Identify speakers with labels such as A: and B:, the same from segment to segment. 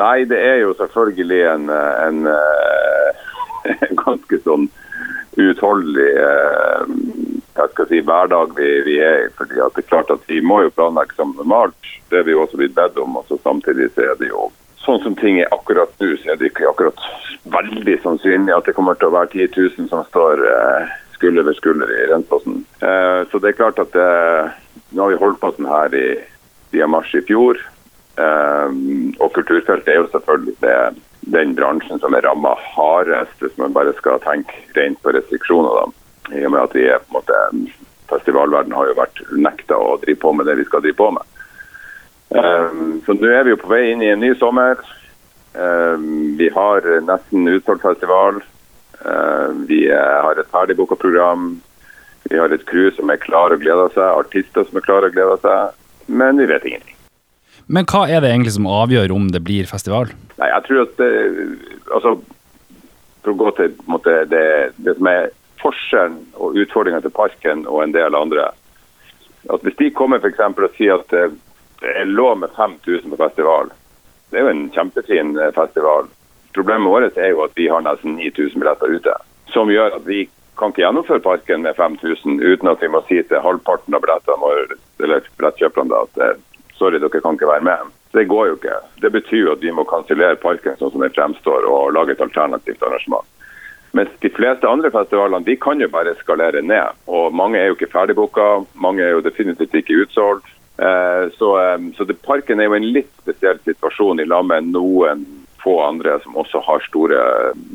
A: Nei, det er jo selvfølgelig en, en, en ganske sånn uutholdelig jeg si, hverdag vi, vi er i. fordi det er klart at Vi må jo planlegge som normalt. Det er vi også blitt bedt om. og Samtidig så er det jo sånn som ting er akkurat nå, så er det ikke akkurat veldig sannsynlig at det kommer til å være 10 000 som står eh, skulder ved skulder i Rensåsen. Eh, så det er klart at det, nå har vi holdt på sånn her i siden mars i fjor. Eh, og kulturfeltet er jo selvfølgelig det, den bransjen som er ramma hardest, hvis man bare skal tenke rent på restriksjoner. da. I og med at vi er på en måte Festivalverden har jo vært nekta å drive på med det vi skal drive på med. Um, så nå er vi jo på vei inn i en ny sommer. Um, vi har nesten utsolgt festival. Vi har et ferdigbooka program. Vi har et crew som er klar og gleder seg, artister som er klare og gleder seg. Men vi vet ingenting.
B: Men hva er det egentlig som avgjør om det blir festival?
A: Nei, jeg tror at det, altså, For å gå til måte, det, det som er forskjellen og utfordringa til parken og en del andre. At Hvis de kommer for eksempel, og sier at det er lov med 5000 på festival, det er jo en kjempefin eh, festival. Problemet vårt er jo at vi har nesten 9000 billetter ute. Som gjør at vi kan ikke gjennomføre parken med 5000 uten at vi må si til halvparten av billettene eller billettkjøperne at eh, sorry, dere kan ikke være med. Det går jo ikke. Det betyr jo at vi må kansellere parken sånn som den fremstår og lage et alternativt arrangement. Mens de fleste andre festivalene de kan jo bare skalere ned. Og mange er jo ikke ferdigbooka, mange er jo definitivt ikke utsolgt. Eh, så, eh, så det, parken er jo en litt spesiell situasjon i lag med noen få andre som også har store,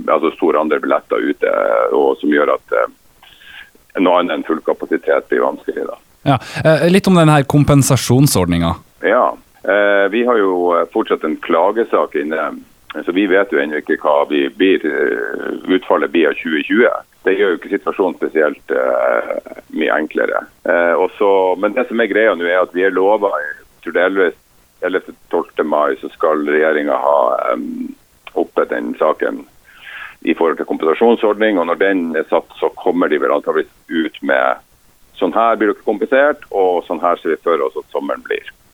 A: altså store andre billetter ute, og som gjør at eh, noe annet enn full kapasitet blir vanskelig. da.
B: Ja, Litt om denne kompensasjonsordninga.
A: Ja, vi har jo fortsatt en klagesak inne så vi vet jo ennå ikke hva vi blir, eh, utfallet blir av 2020. Det gjør jo ikke situasjonen spesielt uh, mye enklere. Uh, også, men det som er greia nå, er at vi er lova 11.-12. mai så skal regjeringa ha um, oppe den saken i forhold til kompensasjonsordning. og Når den er satt, så kommer de vel antakeligvis ut med sånn her blir dere kompensert, og sånn her ser vi for oss at sommeren blir.